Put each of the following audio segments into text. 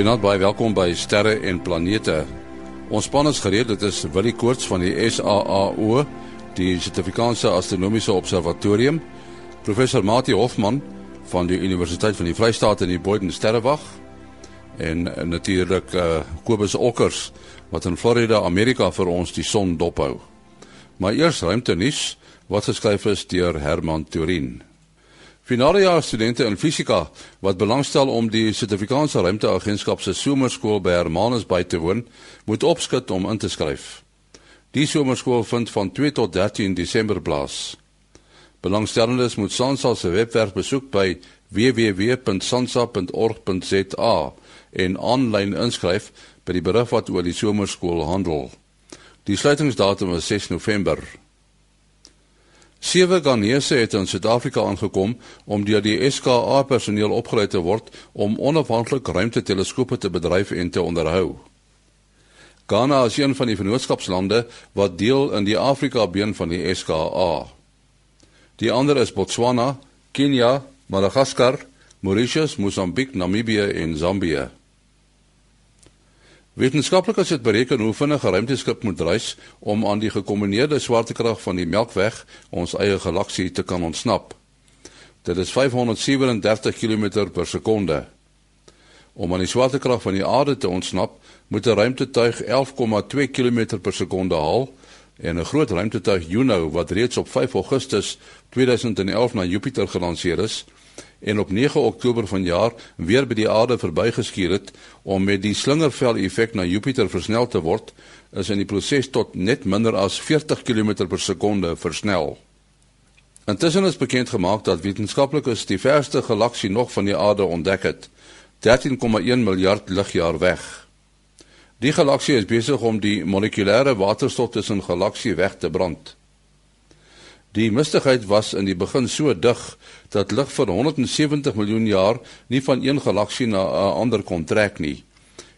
Goeienaand baie welkom by Sterre en Planete. Ons span is gereed, dit is Willie Koorts van die SAAO, die Suid-Afrikaanse Astronomiese Observatorium, professor Mati Hofman van die Universiteit van die Vrystaat in die Boden Sterrewag en natuurlik uh, Kobus Okkers wat in Florida, Amerika vir ons die son dophou. Maar eers ruimte nuus wat geskryf is deur Herman Turin. Finalejaar studente in fisika wat belangstel om die Suid-Afrikaanse Ruimteagentskap se somerskool by Hermanus by te woon, moet opskit om in te skryf. Die somerskool vind van 2 tot 13 Desember plaas. Belangstellendes moet SANSA se webwerf besoek by www.sansa.org.za en aanlyn inskryf by die berig wat oor die somerskool handel. Die sluitingsdatum is 6 November. Sewe Ghanese het in Suid-Afrika aangekom om deur die SKA personeel opgelei te word om onafhanklik ruimteteleskope te bedryf en te onderhou. Ghana is een van die vennootskapslande wat deel in die Afrika-been van die SKA. Die ander is Botswana, Kenia, Madagaskar, Mauritius, Mosambiek, Namibië en Zambië. Wetenskaplikes het bereken hoe vinnig 'n ruimteskip moet reis om aan die gekombineerde swaartekrag van die Melkweg, ons eie galaksie, te kan ontsnap. Dit is 537 km per sekonde. Om aan die swaartekrag van die aarde te ontsnap, moet 'n ruimtetuig 11,2 km per sekonde haal en 'n groot ruimtetuig Juno wat reeds op 5 Augustus 2011 na Jupiter gelanseer is, en op 9 Oktober vanjaar weer by die aarde verbygeskuur het om met die slingervel effek na Jupiter versnel te word, is in die proses tot net minder as 40 km per sekonde versnel. Intussen is bekend gemaak dat wetenskaplikes die verste galaksie nog van die aarde ontdek het, 13,1 miljard ligjaar weg. Die galaksie is besig om die molekulêre waterstof tussen galaksie weg te brand. Die mistigheid was in die begin so dig dat lig vir 170 miljoen jaar nie van een galaksie na 'n ander kon trek nie.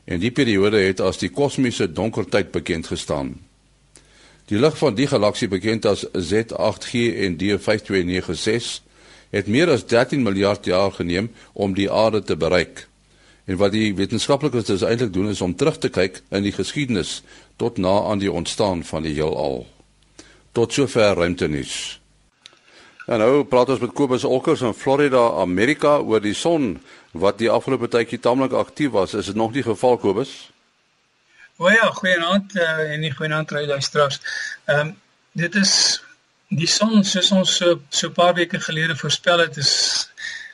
En die periode het as die kosmiese donker tyd bekend gestaan. Die lig van die galaksie bekend as Z8G en D5296 het meer as 13 miljard jaar geneem om die aarde te bereik. En wat die wetenskaplikes dus eintlik doen is om terug te kyk in die geskiedenis tot na aan die ontstaan van die heelal. Tot sover ruimtenis. En nou praat ons met Kobus Olkers in Florida, Amerika oor die son wat die afgelope tydjie tamelik aktief was. Is dit nog die geval Kobus? O ja, goeienaand uh, en nie goeienaand ry luisteraars. Ehm um, dit is die son soos ons so so 'n paar weke gelede voorspel het is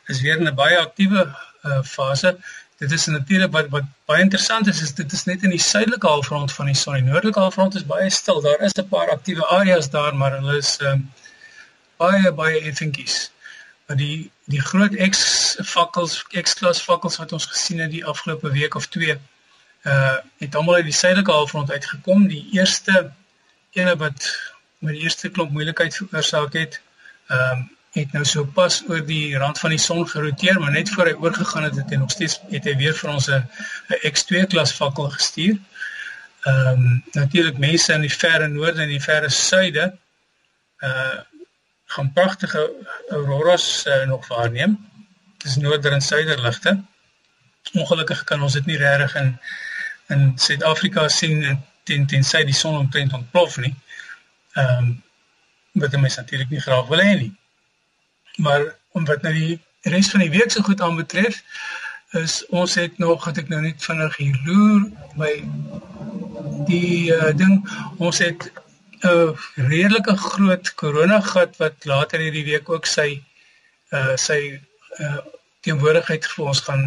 is weer in 'n baie aktiewe uh, fase. Dit is natuurlik wat wat baie interessant is is dit is net in die suidelike halfrond van die son. Die noordelike halfrond is baie stil. Daar is 'n paar aktiewe areas daar, maar hulle is um, baie baie effentjies. Maar die die groot X fakkels, X-klas fakkels wat ons gesien het die afgelope week of twee, uh het almal uit die suidelike halfrond uitgekom. Die eerste ene wat met die eerste klomp moeilikheid veroorsaak het, ehm um, het nou so pas oor die rand van die son geroteer, maar net voor hy oorgegaan het, het hy nog steeds het hy weer vir ons 'n X2 klas fakkel gestuur. Ehm um, natuurlik mense in die verre noorde en die verre suide uh gaan pragtige auroras uh, nog waarneem. Dis noorder en suider ligte. Ongelukkig kan ons dit nie regtig in in Suid-Afrika sien teen tensy die son omtrent ontplof nie. Ehm um, wat mense natuurlik nie graag wil hê nie. Maar om wat nou die res van die week so goed aanbetref, is ons het nog het ek nou net vinnig hier loer by die uh, ding ons het 'n redelike groot koronagat wat later hierdie week ook sy uh sy uh teenwoordigheid vir ons gaan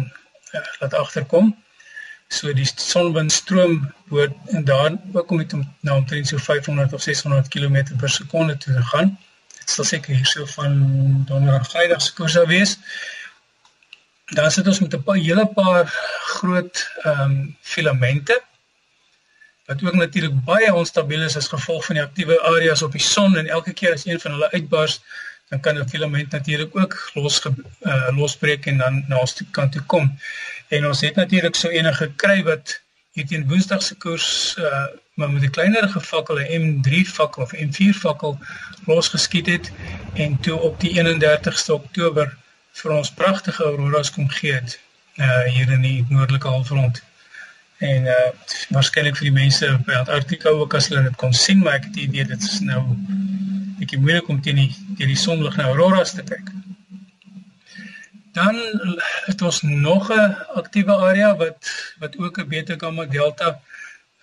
uh, laat agterkom. So die sonwindstroom word en daar ook om dit om na omtrent so 500 of 600 km per sekonde te gaan. Dit sal seker hierso van donderdag Vrydag se koers sou wees. Dan sit ons met 'n paar hele paar groot ehm um, filamente wat ook natuurlik baie onstabiel is as gevolg van die aktiewe areas op die son en elke keer as een van hulle uitbars dan kan 'n filament natuurlik ook los uh, losbreek en dan na ons kant toe kom. En ons het natuurlik so enige gekry wat hier teen Woensdag se koers uh, maar met 'n kleinerige fakkel, 'n M3 fakkel of M4 fakkel losgeskiet het en toe op die 31ste Oktober vir ons pragtige auroras kom gee het. uh hier in die noordelike halfrond. En uh waarskynlik vir die mense by Antarktika ook as hulle dit kon sien, maar ek het die idee dit is nou bietjie moeilik om teen die teen die sonlig na auroras te kyk. Dan het ons nog 'n aktiewe area wat wat ook 'n beta gamma delta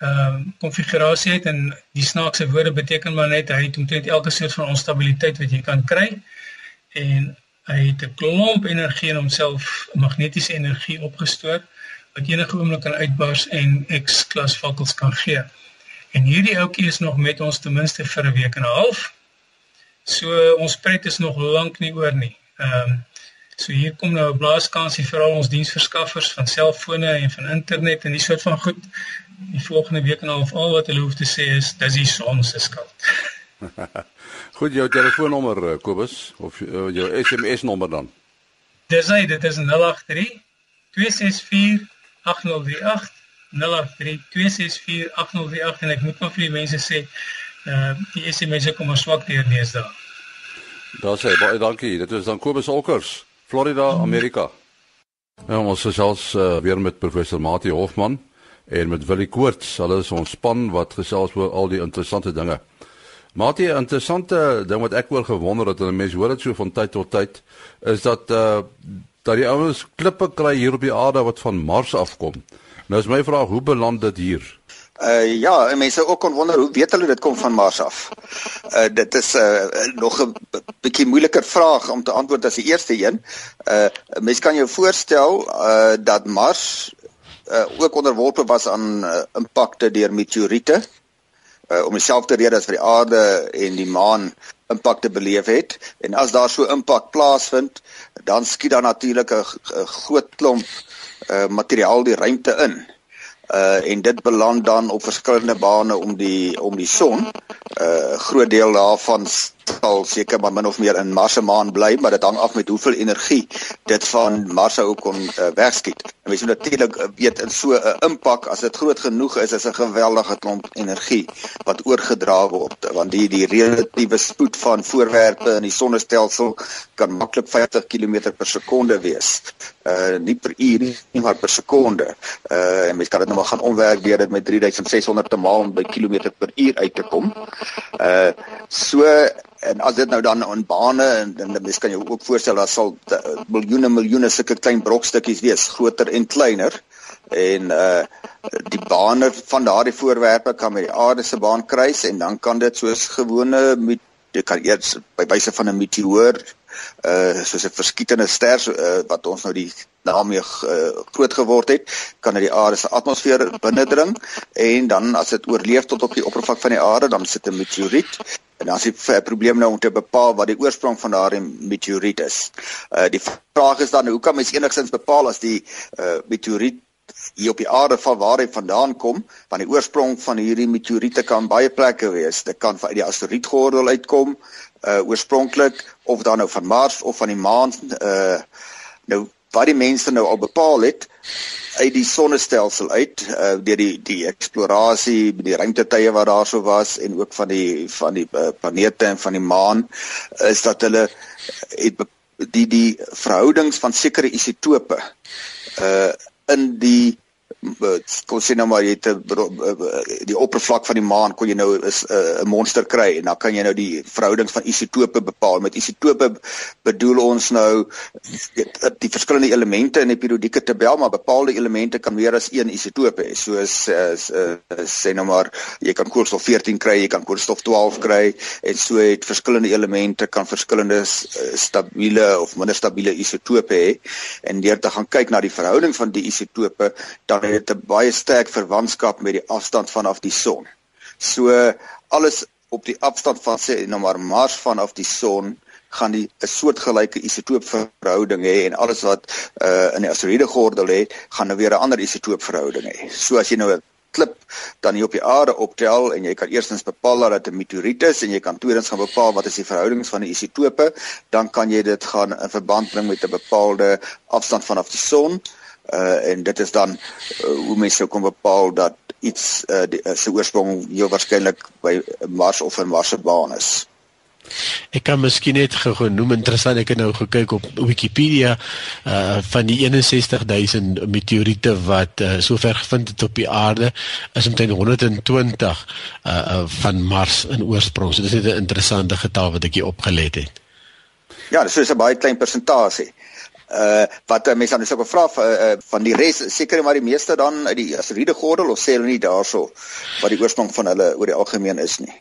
ehm uh, konfigurasie het en die snaakse woorde beteken maar net hy het omtrent elke soort van onstabiliteit wat jy kan kry en hy het 'n klomp energie in homself magnetiese energie opgestoot wat enige oomblik kan uitbars en X-klas vakkels kan gee. En hierdie ouetjie is nog met ons ten minste vir 'n week en 'n half. So ons pret is nog lank nie oor nie. Ehm um, So hier kom nou 'n blaaskansie vir al ons diensverskaffers van selfone en van internet en die soort van goed. Die volgende week en half al wat hulle hoef te sê is dis die son se skuld. Goed jou telefoonnommer eh, Kobus of uh, jou SMS nommer dan. Dis hy, dit is 083 264 8038 083 264 8038 en ek moet maar vir die mense sê uh die SMS kom maar swak deur deesdae. Daar sê baie dankie. Dit is dan Kobus Olkers. Florida, Amerika. Ja, ons is als uh, weer met professor Mati Hofman en met Willie Koorts. Hulle is ons span wat gesels oor al die interessante dinge. Mati, 'n interessante ding wat ek oor gewonder het en mense hoor dit so van tyd tot tyd, is dat uh dat die ouens klippe kry hier op die aarde wat van Mars afkom. Nou is my vraag, hoe beland dit hier? Uh ja, mense ook kon wonder hoe weet hulle dit kom van Mars af. Uh dit is uh nog 'n bietjie moeiliker vraag om te antwoord as die eerste een. Uh mense kan jou voorstel uh dat Mars uh ook onderworpe was aan uh, impakte deur meteoriete. Uh om dieselfde rede as vir die aarde en die maan impakte beleef het en as daar so impak plaasvind, dan skiet daar natuurlik 'n groot klomp uh materiaal die ruimte in uh en dit beland dan op verskillende bane om die om die son. Uh groot deel daarvan sal seker maar min of meer in Mars se maan bly, maar dit hang af met hoeveel energie dit van Mars ook kon uh, wegskiet. En mens moet natuurlik uh, weet in so 'n impak as dit groot genoeg is, is 'n geweldige klomp energie wat oorgedra word want die die relatiewe spoed van voorwerpe in die sonnestelsel kan maklik 50 km per sekonde wees. Uh nie per uur nie, maar per sekonde. Uh en mens kan dit nou maar gaan omwerk deur dit met 3600 te maal by kilometer per uur uit te kom. Uh so en as dit nou dan in bane en dan mens kan jou ook voorstel dat sal miljoene miljoene sulke klein brokstukkies wees, groter en kleiner. En uh die bane van daardie voorwerpe kan met die aarde se baan kruis en dan kan dit soos gewone dit kan eers by wyse van 'n meteoor uh soos 'n verskietende ster uh, wat ons nou die daarmee uh, groot geword het, kan dit die aarde se atmosfeer binnendring en dan as dit oorleef tot op die oppervlak van die aarde, dan sit 'n meteoriet En dan is die probleem nou om te bepaal wat die oorsprong van daardie meteoriet is. Uh die vraag is dan hoe kan mens enigstens bepaal as die uh meteoriet hier op die aarde van waar hy vandaan kom? Want die oorsprong van hierdie meteoriete kan baie plekke wees. Dit kan van die asteroïdgordel uitkom uh oorspronklik of dan nou van Mars of van die maan. Uh nou wat die mense nou al bepaal het uit die sonnestelsel uit uh, deur die die eksplorasie die ruimtetye wat daarso was en ook van die van die uh, planete en van die maan is dat hulle het die die verhoudings van sekere isotope uh in die kon sien nou maar jy het die oppervlak van die maan kon jy nou is 'n monster kry en dan kan jy nou die verhoudings van isotope bepaal. Met isotope bedoel ons nou die, die verskillende elemente in die periodieke tabel, maar bepaalde elemente kan meer as een isotoop hê. Soos sê nou maar jy kan koolstof 14 kry, jy kan koolstof 12 kry en so het verskillende elemente kan verskillende stabiele of minder stabiele isotope hê. En deur te gaan kyk na die verhouding van die isotope dan het 'n baie sterk verwantskap met die afstand vanaf die son. So alles op die afstand van sê nou maar Mars vanaf die son gaan die 'n soortgelyke isotoopverhouding hê en alles wat uh in die asteroïdegordel lê, gaan nou weer 'n ander isotoopverhouding hê. So as jy nou 'n klip dan hier op die aarde optel en jy kan eerstens bepaal dat dit 'n meteoriet is en jy kan tweedens gaan bepaal wat is die verhoudings van die isotope, dan kan jy dit gaan in verband bring met 'n bepaalde afstand vanaf die son uh en dit is dan uh, hoe mense sou kon bepaal dat iets uh, die, uh se oorsprong heel waarskynlik by Mars of in Mars se baan is. Ek kan miskien net genoem interessant ek het nou gekyk op Wikipedia uh van die 61000 meteoriete wat uh, sover gevind het op die aarde is omtrent 120 uh, uh van Mars in oorsprong. So dis net 'n interessante getal wat ek hier opgelet het. Ja, dis so 'n baie klein persentasie. Uh wat uh, mense dan is ook 'n vraag uh, uh, van die res seker maar die meeste dan uit die asteroïde gordel of sê hulle nie daarso wat die oorsprong van hulle oor die algemeen is nie.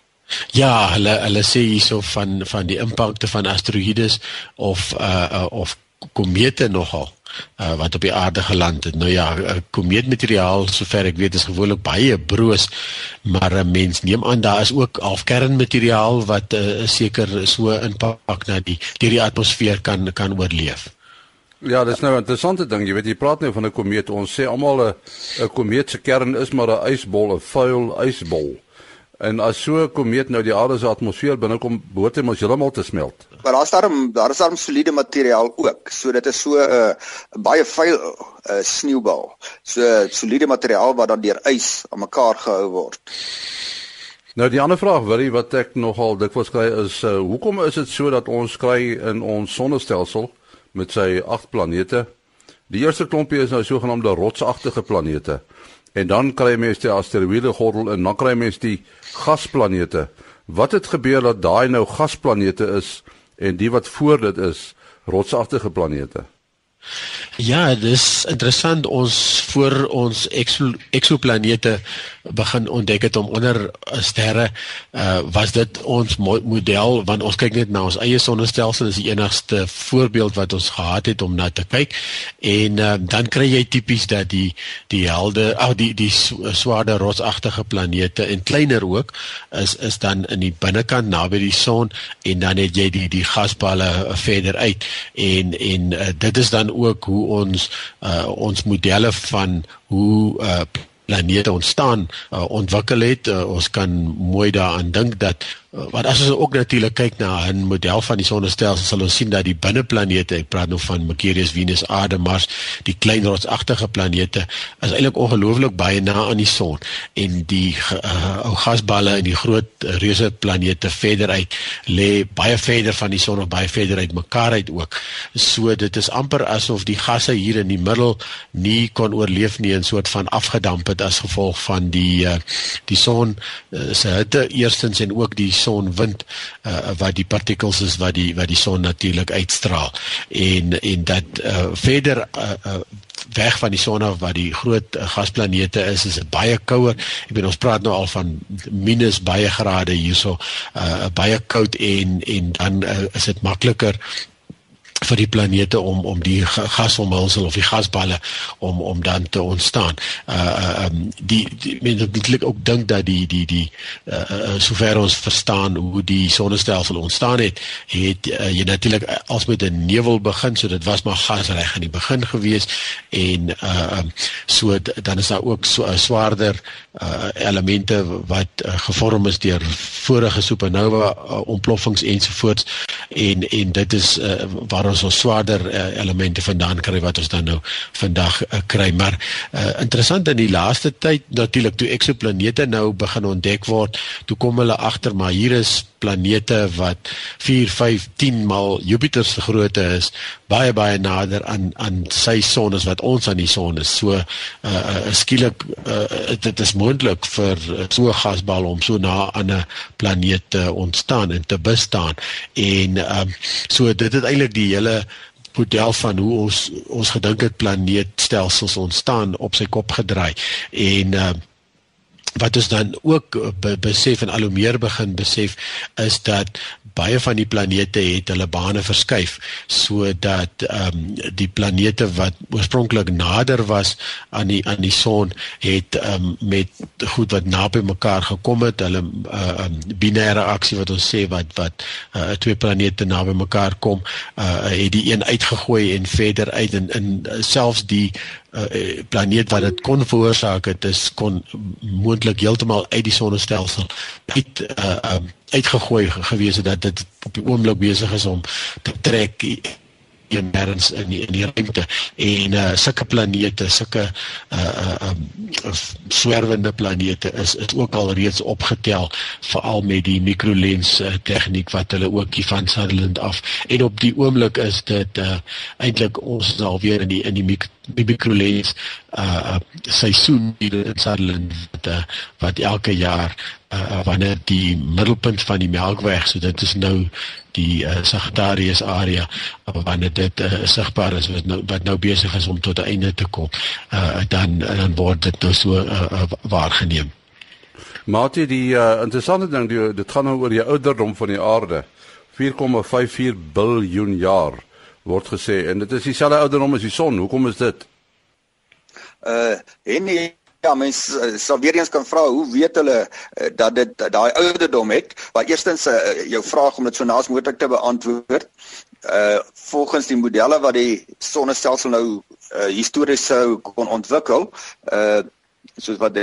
Ja, hulle hulle sê hierso van van die impakte van asteroïdes of uh, uh of komete nogal uh, wat op die aarde geland het. Nou ja, komeetmateriaal sover ek weet is gewoonlik baie broos, maar 'n mens neem aan daar is ook halfkernmateriaal wat uh, seker so impak na die deur die atmosfeer kan kan oorleef. Ja, dis nou 'n interessante ding. Jy weet jy praat nou van 'n komeet. Ons sê almal 'n 'n komeet se kern is maar 'n ysbol, 'n vuil ysbol. En as so 'n komeet nou die aarde se atmosfeer binnekom, behoort hy mos heeltemal te smelt. Maar daar's daarom daar is daarom soliede materiaal ook. So dit is so 'n uh, baie vuil uh, sneeubal. So soliede materiaal wat dan deur ys aan mekaar gehou word. Nou die ander vraag wil jy wat ek nogal dikwels kry is uh, hoekom is dit so dat ons kry in ons sonnestelsel met sy 8 planete. Die eerste klompie is nou sogenaamde rotsagtige planete. En dan kry jy mens die asteroïde gordel en dan kry jy mens die gasplanete. Wat het gebeur dat daai nou gasplanete is en die wat voor dit is rotsagtige planete? Ja, dis interessant ons voor ons exo, exoplanete begin ontdek het om onder sterre uh was dit ons model want ons kyk net na ons eie sonnestelsel is die enigste voorbeeld wat ons gehad het om na te kyk. En uh, dan kry jy tipies dat die die helde ag die die swaarder rotsagtige planete en kleiner ook is is dan in die binnekant naby die son en dan het jy die die gasballe verder uit. En en uh, dit is dan ook hoe ons uh, ons modelle van hoe uh, planete ontstaan uh, ontwikkel het. Uh, ons kan mooi daaraan dink dat uh, wat as ons ook natuurlik kyk na 'n model van die sonnestelsel sal ons sien dat die binneplanete, ek praat nou van Mercurius, Venus, Aarde, Mars, die klein rotsagtige planete is eintlik ongelooflik baie na aan die son en die uh, ou gasballe in die groot uh, reuse planete verder uit lê baie verder van die son of baie verder uit mekaar uit ook. So dit is amper asof die gasse hier in die middel nie kon oorleef nie 'n soort van afgedamp het as gevolg van die uh, die son uh, se hitte eerstens en ook die sonwind uh, wat die partikels is wat die wat die son natuurlik uitstraal en en dat uh, verder uh, uh, weg van die son af waar die groot uh, gasplanete is is baie kouer. Ek bedoel ons praat nou al van minus baie grade hierso, uh, baie koud en en dan uh, is dit makliker vir die planete om om die gasomhulsel of die gasballe om om dan te ontstaan. Uh um die, die mense dink ook dink dat die die die uh sover ons verstaan hoe die sonnestelsel ontstaan het, het uh, jy natuurlik als met 'n nevel begin, so dit was maar gas reg in die begin gewees en uh um so dan is daar ook so uh, swaarder uh elemente wat uh, gevorm is deur vorige supernova uh, ontploffings ensovoorts en en dit is uh, waar ons ons swaarder uh, elemente vandaan kry wat ons dan nou vandag uh, kry. Maar uh, interessant in die laaste tyd natuurlik toe eksoplanete nou begin ontdek word toe kom hulle agter maar hier is planete wat 4 5 10 mal Jupiter se grootte is baie baie nader aan aan sy son as wat ons aan die son is. So uh, uh, skielik uh, dit is moontlik vir so 'n gasbal om so na aan 'n planeet te ontstaan en te bestaan. En um, so dit het eintlik die hele model van hoe ons ons gedink het planeetstelsels ontstaan op sy kop gedraai. En uh, wat ons dan ook be besef en al hoe meer begin besef is dat baie van die planete het hulle bane verskuif sodat ehm um, die planete wat oorspronklik nader was aan die aan die son het ehm um, met goed wat naby mekaar gekom het hulle ehm uh, binêre aksie wat ons sê wat wat uh, twee planete naby mekaar kom uh, het die een uitgegooi en verder uit en in selfs die uh, planeet wat dit kon veroorsaak het is kon moontlik heeltemal uit die sonnestelsel uit uh, um, uitgegooi gewees het dat dit op die oomblik besig is om te trek een nêrens in die, in die ruimte en uh sulke planete sulke uh uh um, swerwende planete is is ook al reeds opgetel veral met die mikrolens uh, tegniek wat hulle ook hier van Sutherland af. En op die oomblik is dit uh eintlik ons is alweer in die in die mik mikrolens uh seisoen hier in Sutherland wat, uh, wat elke jaar uh, wanneer die middelpunt van die Melkweg so dit is nou die uh, Sagittarius area wanneer dit uh, sigbaar is wat nou wat nou besig is om tot 'n einde te kom uh, dan dan word dit nou so uh, uh, waargeneem. Maar dit die uh, interessante ding die dit gaan nou oor die ouderdom van die aarde 4,54 biljoen jaar word gesê en dit is dieselfde ouderdom as die son. Hoekom is dit? Uh en nie Ja, mens uh, sal weer eens kan vra hoe weet hulle uh, dat dit daai ouderdom het? Maar eerstens uh, jou vraag om dit so naas moontlik te beantwoord. Uh volgens die modelle wat die sonnestelsel nou uh, histories sou kon ontwikkel, uh soos wat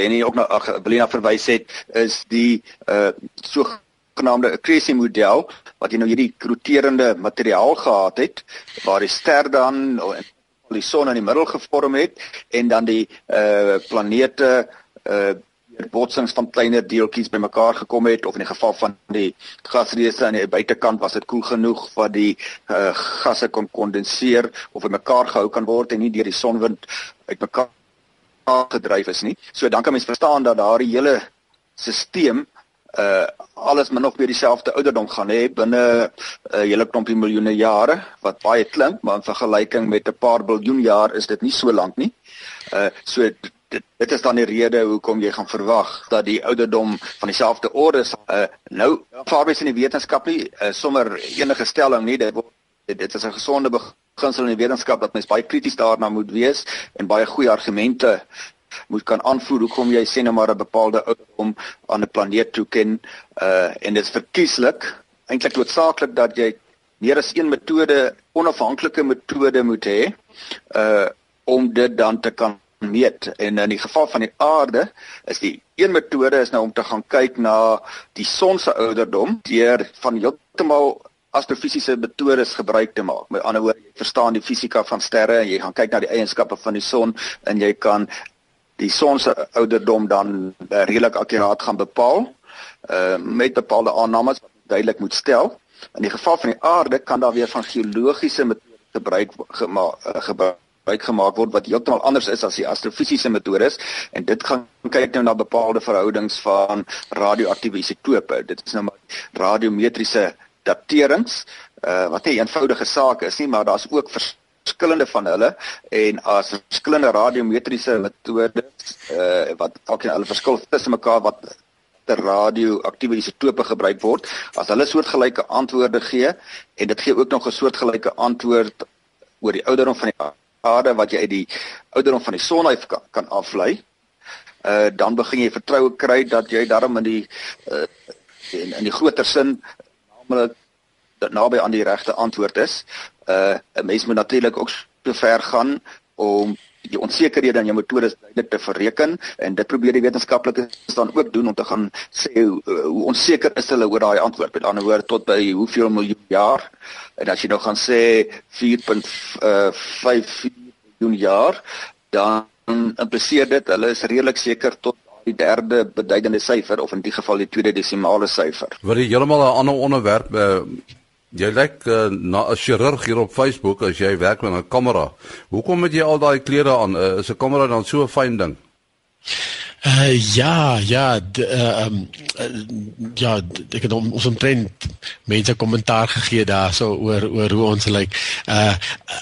Danny ook nou ag Belina verwys het, is die uh sogenaamde accretion model wat jy nou hierdie roterende materiaal gehad het waar die ster dan die son in die middel gevorm het en dan die uh planete uh botsings van kleiner deeltjies bymekaar gekom het of in die geval van die gasreuse aan die buitekant was dit koel genoeg wat die uh gasse kon kondenseer of in mekaar gehou kan word en nie deur die sonwind uitmekaar gedryf is nie. So dan kan mens verstaan dat daardie hele stelsel uh alles min of meer dieselfde ouderdom gaan hê binne 'n uh, hele klompie miljoene jare wat baie klink maar in vergelyking met 'n paar biljoen jaar is dit nie so lank nie. Uh so dit dit is dan die rede hoekom jy gaan verwag dat die ouderdom van dieselfde orde is. Uh nou vaarwys in die wetenskap nie uh, sommer enige stelling nie dit dit, dit is 'n gesonde beginsel in die wetenskap dat mens baie krities daarna moet wees en baie goeie argumente moet kan aanvoer hoekom jy sê nou maar 'n bepaalde ouderdom aan 'n planeet toeken uh en dit is verkieslik eintlik noodsaaklik dat jy meer as een metode onafhanklike metode moet hê uh om dit dan te kan meet en in die geval van die aarde is die een metode is nou om te gaan kyk na die son se ouderdom deur van heeltemal astrofisiese metodes gebruik te maak. Met ander woorde, jy verstaan die fisika van sterre en jy gaan kyk na die eienskappe van die son en jy kan die son se ouderdom dan uh, redelik akkuraat gaan bepaal uh, met bepaalde aannames wat duidelik moet stel. In die geval van die aarde kan daar weer van geologiese metodes gebruik gemaak uh, gebruik gemaak word wat heeltemal anders is as die astrofisiese metodes en dit gaan kyk nou na bepaalde verhoudings van radioaktiewe isotope. Dit is nou maar radiometriese daterings uh, wat 'n eenvoudige saak is nie, maar daar's ook vers verskillende van hulle en as verskillende radiometriese metodes uh, wat elkeen hulle verskil tussen mekaar wat ter radioaktiewe isotope gebruik word as hulle soortgelyke antwoorde gee en dit gee ook nog 'n soortgelyke antwoord oor die ouderdom van die aarde wat jy uit die ouderdom van die son af kan, kan aflei uh, dan begin jy vertroue kry dat jy daarom in die uh, in, in die groter sin naamlik naby aan die regte antwoord is. Uh 'n mens moet natuurlik ook so ver gaan om die onsekerhede in jou metodes duidelik te bereken en dit probeer die wetenskaplikes dan ook doen om te gaan sê hoe, hoe onseker is hulle oor daai antwoord. Met ander woorde tot by hoeveel miljoen jaar? En as jy nou gaan sê 4.5 miljoen jaar dan impliseer dit hulle is redelik seker tot die derde beduidende syfer of in die geval die tweede desimale syfer. Wat jy heeltemal 'n ander onderwerp uh, Jy lyk uh, na 'n chirurg hier op Facebook as jy werk met 'n kamera. Hoekom het jy al daai klere aan? Uh, is 'n kamera dan so 'n fyn ding? Uh, ja, ja, uh, um, uh, ja, ek het ons omtrent mense kommentaar gegee daarso oor oor hoe ons lyk. Uh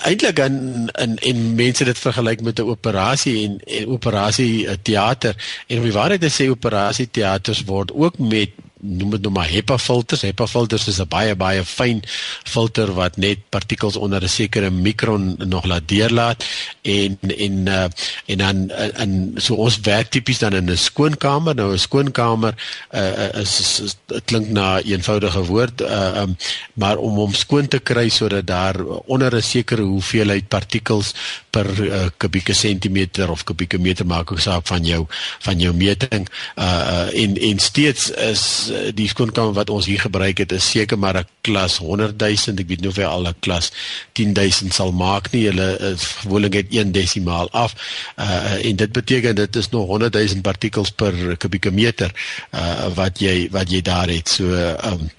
eintlik in in en mense dit vergelyk met 'n operasie en, en operasie teater en om die waarheid te sê operasie teaters word ook met noem dit nou maar HEPA filters. HEPA filters is 'n baie baie fyn filter wat net partikels onder 'n sekere mikron nog laat deurlaat en en uh, en dan en so ons werk tipies dan in 'n skoonkamer. Nou 'n skoonkamer uh, is, is dit klink na 'n eenvoudige woord, uh, um, maar om hom skoon te kry sodat daar onder 'n sekere hoeveelheid partikels per uh, kubieke sentimeter of kubieke meter maak ook saak van jou van jou meting uh, uh en en steeds is die skoonkamer wat ons hier gebruik het is seker maar 'n klas 100 000 ek weet nie of hy al 'n klas 10 000 sal maak nie. Hulle is gewoonlik net 1 desimaal af. Uh, en dit beteken dit is nog 100 000 partikels per kubieke meter uh, wat jy wat jy daar het. So um,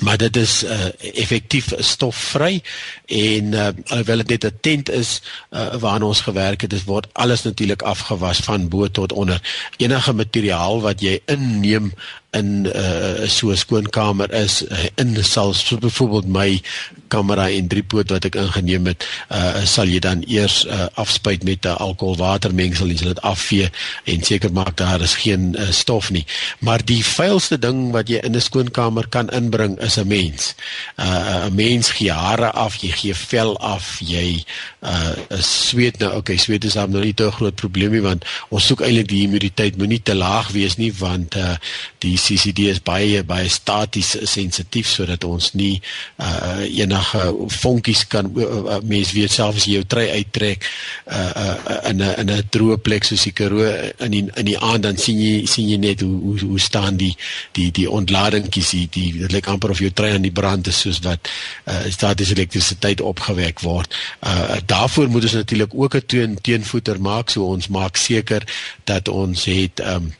maar dit is uh, effektief stofvry en uh, alhoewel dit net 'n tent is uh, waarna ons gewerk het, dit word alles natuurlik afgewas van bo tot onder. Enige materiaal wat jy inneem in 'n uh, so 'n skoonkamer is uh, in sal so byvoorbeeld my kamera en driepoot wat ek ingeneem het, uh, sal jy dan eers uh, afspuit met 'n alkoholwatermengsel en jy dit afvee en seker maak daar is geen uh, stof nie. Maar die vuilste ding wat jy in 'n skoonkamer kan inbring is 'n mens. 'n uh, Mens gee hare af, jy gee vel af, jy uh sweet nou. Okay, sweet is nou nie 'n groot probleem nie want ons soek eintlik die humiditeit moenie te laag wees nie want uh die CCD is baie baie staties sensitief sodat ons nie uh enige vonkies kan uh, mens weet self as jy jou trei uittrek uh, uh in 'n in 'n droë plek soos die Karoo in die in die aand dan sien jy sien jy net hoe hoe, hoe staan die die die ontladingkies die die dit lyk amper of jou trei aan die brand is soos wat uh statiese elektrisiteit opgewek word. Uh daarvoor moet ons natuurlik ook 'n teen teenvoeter maak. So ons maak seker dat ons het um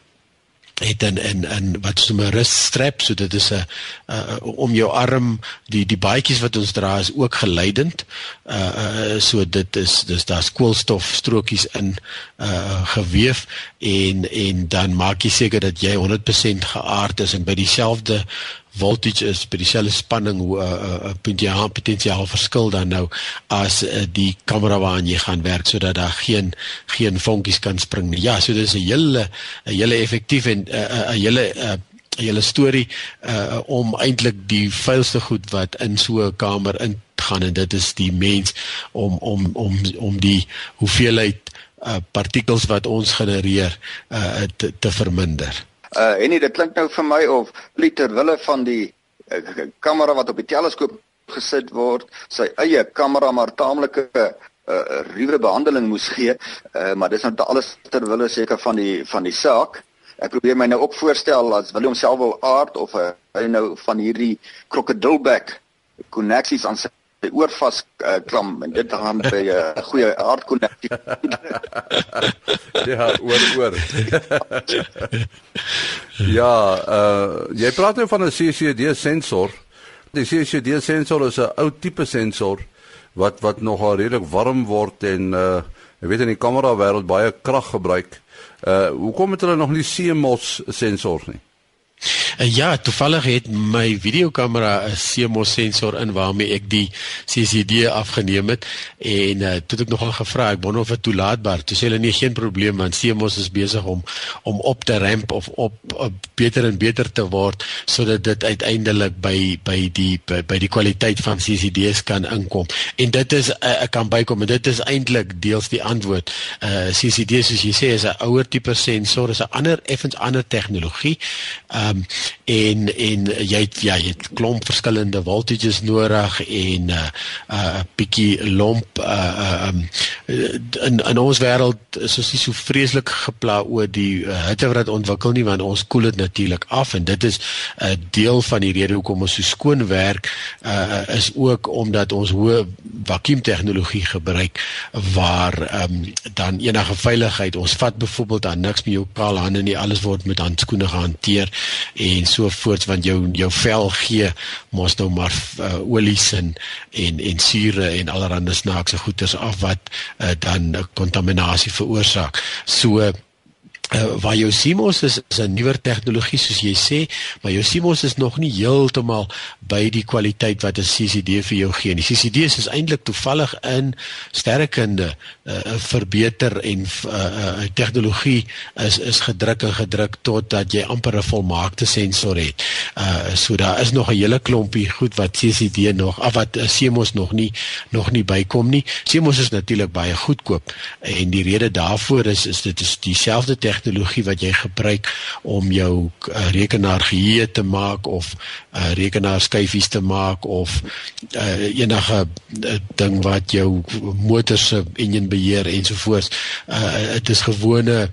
het 'n 'n 'n wat so 'n ruststrap so dit is 'n uh, om jou arm die die baadjies wat ons dra is ook geleidend. Uh, uh so dit is dis daar's koolstof strokies in uh geweef. En en dan maak jy seker dat jy 100% geaard is en by dieselfde voltage is by dieselfde spanning hoe 'n uh, uh, uh, potensiaal potensiaal verskil dan nou as uh, die kamera waaraan jy gaan werk sodat daar geen geen vonkies kan spring nie. Ja, so dis 'n hele 'n hele effektief en 'n hele 'n hele storie uh, om eintlik die vuilste goed wat in so 'n kamer in gaan en dit is die mens om om om om die hoeveelheid uh, partikels wat ons genereer uh, te, te verminder. Uh en dit klink nou vir my of liter wille van die uh, kamera wat op die teleskoop gesit word, sy eie kamera maar taamlike uh ruwe behandeling moes gee, uh maar dis nou alles ter wille seker van die van die saak. Ek probeer my nou ook voorstel as wil homself wil aard of uh, hy nou van hierdie krokodilbek koneksies aan sy oor vas uh, klam en dit gaan by 'n uh, goeie aardkonneksie. ja, oor oor. ja, uh jy praat nou van 'n CCD sensor. Die CCD sensor is 'n ou tipe sensor wat wat nogal redelik warm word en uh jy weet in die kamera wêreld baie krag gebruik. Uh hoekom het hulle nog nie CMOS sensors nie? Uh, ja, toevallig het my videokamera 'n CMOS sensor in waarmee ek die CCD afgeneem het en uh, toe het ek nogal gevra ek wonder of dit toelaatbaar. Toe sê hulle nee, geen probleem want CMOS is besig om om op te ramp of op, op beter en beter te word sodat dit uiteindelik by by die by, by die kwaliteit van CCD's kan inkom. En dit is uh, ek kan bykom en dit is eintlik deels die antwoord. Uh CCD soos jy sê is 'n ouer tipe sensor, is 'n ander effens ander tegnologie. Uh Ehm um, en en jy het ja, jy het klomp verskillende voltages nodig en 'n uh, uh, bietjie lomp uh um in in ons wêreld is ons nie so vreeslik gepla oor die uh, hitte wat ontwikkel nie want ons koel dit natuurlik af en dit is 'n uh, deel van die rede hoekom ons so skoon werk uh is ook omdat ons hoë vakuum tegnologie gebruik waar um dan enige veiligheid ons vat byvoorbeeld dan niks met jou kaal hande nie alles word met handskoene gehanteer en so voort want jou jou vel gee mos nou maar uh, olies en en en sure en allerlei snaakse goeters af wat uh, dan kontaminasie veroorsaak. So Uh, waar jou CMOS is, is 'n nuwer tegnologie soos jy sê, maar jou CMOS is nog nie heeltemal by die kwaliteit wat 'n CCD vir jou gee nie. CCD is eintlik toevallig in sterrekunde uh, verbeter en uh, uh, tegnologie is is gedruk en gedruk totdat jy amper 'n volmaakte sensor het. Uh so daar is nog 'n hele klompie goed wat CCD nog af wat uh, CMOS nog nie nog nie bykom nie. CMOS is natuurlik baie goedkoop en die rede daarvoor is is dit is dieselfde tegnologie wat jy gebruik om jou uh, rekenaar geheue te maak of uh, rekenaar skyfies te maak of uh, enige uh, ding wat jou motor se enjin beheer ensovoorts. Uh, dit is gewone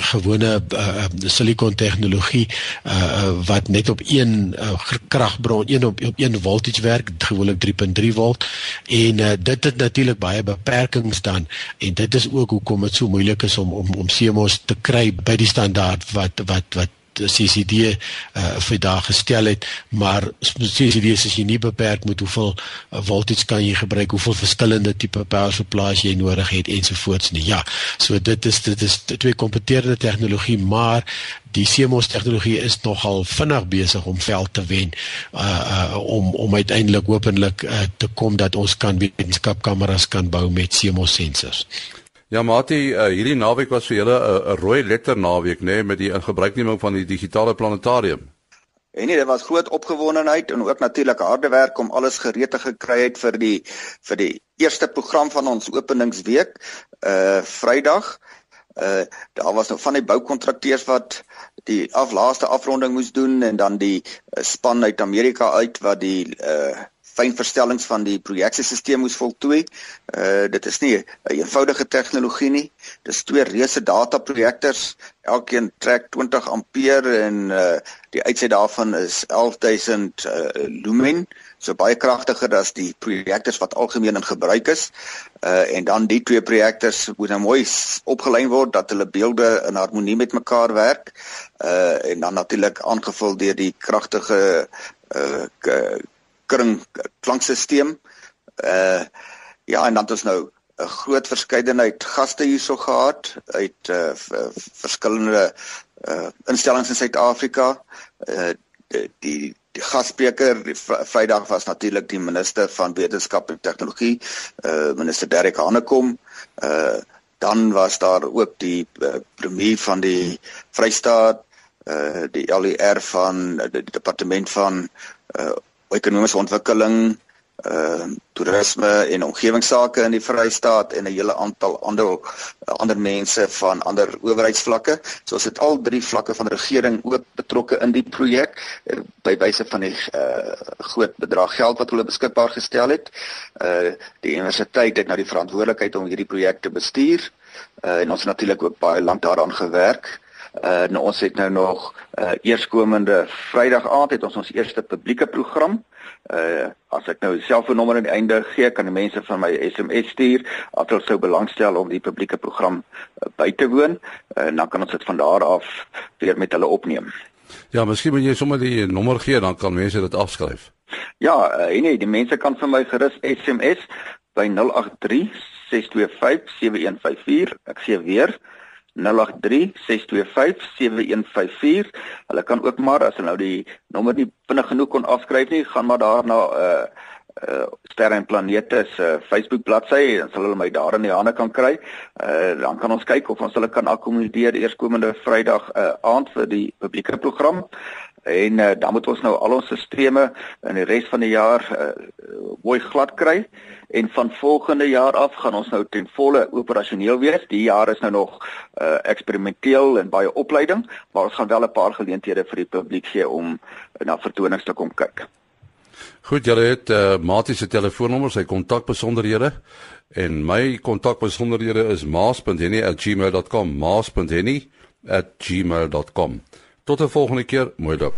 gewone uh, silikon tegnologie uh, wat net op een uh, kragbron, een op op een voltage werk, gewoonlik 3.3 volt. En uh, dit het natuurlik baie beperkings dan. En dit is ook hoekom dit so moeilik is om om om CMOS te kry by die standaard wat wat wat CCD uh, eh, vir daag gestel het, maar CCD is jy nie beperk met hoeveel uh, voltage kan jy gebruik, hoeveel verskillende tipe power supplies jy nodig het ensovoorts nie. Ja, so dit is dit is twee kompeterende tegnologie, maar die CMOS tegnologie is nogal vinnig besig om veld te wen uh, uh om om uiteindelik hopelik uh, te kom dat ons kan wetenskapkameras kan bou met CMOS sensors. Ja, Mati, uh, hierdie naweek was vir julle 'n uh, rooi letter naweek, nê, nee, met die ingebruikneming van die digitale planetarium. En nee, dit was groot opgewondenheid en ook natuurlik harde werk om alles gereed te gekry het vir die vir die eerste program van ons openingsweek, uh Vrydag. Uh daar was nou van die boukontrakteurs wat die aflaaste afronding moes doen en dan die uh, span uit Amerika uit wat die uh fynverstellings van die projeksiesisteem moes voltooi. Uh dit is nie 'n eenvoudige tegnologie nie. Dis twee reuse dataprojektors. Elkeen trek 20 ampere en uh die uitset daarvan is 11000 uh, lumen. So baie kragtiger as die projektors wat algemeen in gebruik is. Uh en dan die twee projektors moet nou mooi opgelyn word dat hulle beelde in harmonie met mekaar werk. Uh en dan natuurlik aangevul deur die kragtige uh kring klankstelsel. Uh ja, en dan het ons nou 'n groot verskeidenheid gaste hierso gehad uit uh verskillende uh instellings in Suid-Afrika. Uh die die, gasspreker Vrydag was natuurlik die minister van wetenskap en tegnologie, uh minister Derek Hanekom. Uh dan was daar ook die uh, premier van die Vrystaat, uh die LER van die departement van uh ekonomiese ontwikkeling, uh toerisme en omgewingsake in die Vrystaat en 'n hele aantal ander ander mense van ander owerheidsvlakke. So ons het al drie vlakke van regering ook betrokke in die projek uh, by wyse van die uh groot bedrag geld wat hulle beskikbaar gestel het. Uh die universiteit het nou die verantwoordelikheid om hierdie projek te bestuur. Uh en ons het natuurlik ook baie lank daaraan gewerk. Uh nou ons het nou nog uh eerskomende Vrydag aand het ons ons eerste publieke program. Uh as ek nou selfoonnommer aan die einde gee, kan die mense van my SMS stuur as hulle sou belangstel om die publieke program uh, by te woon. Uh, en dan kan ons dit van daar af weer met hulle opneem. Ja, miskien moet jy sommer die nommer gee dan kan mense dit afskryf. Ja, uh, nee, die mense kan vir my gerus SMS by 083 625 7154. Ek sê weer 083 0836257154. Hulle kan ook maar as hulle nou die nommer nie vinnig genoeg kon afskryf nie, gaan maar daar na uh uh sterre en planete se uh, Facebook bladsy en sal hulle my daar in die hande kan kry. Uh dan kan ons kyk of ons hulle kan akkommodeer eerskomende Vrydag uh aand vir die publieke program. En uh, dan moet ons nou al ons sisteme in die res van die jaar uh, mooi glad kry en van volgende jaar af gaan ons nou ten volle operasioneel wees. Die jaar is nou nog uh, eksperimenteel en baie opleiding, maar ons gaan wel 'n paar geleenthede vir die publiek gee om na vertonings te kom kyk. Goed, julle het uh, Matie se telefoonnommer, sy kontakbesonderhede en my kontakbesonderhede is maas.henny@gmail.com, maas.henny@gmail.com. Tot 'n volgende keer, mooi dop.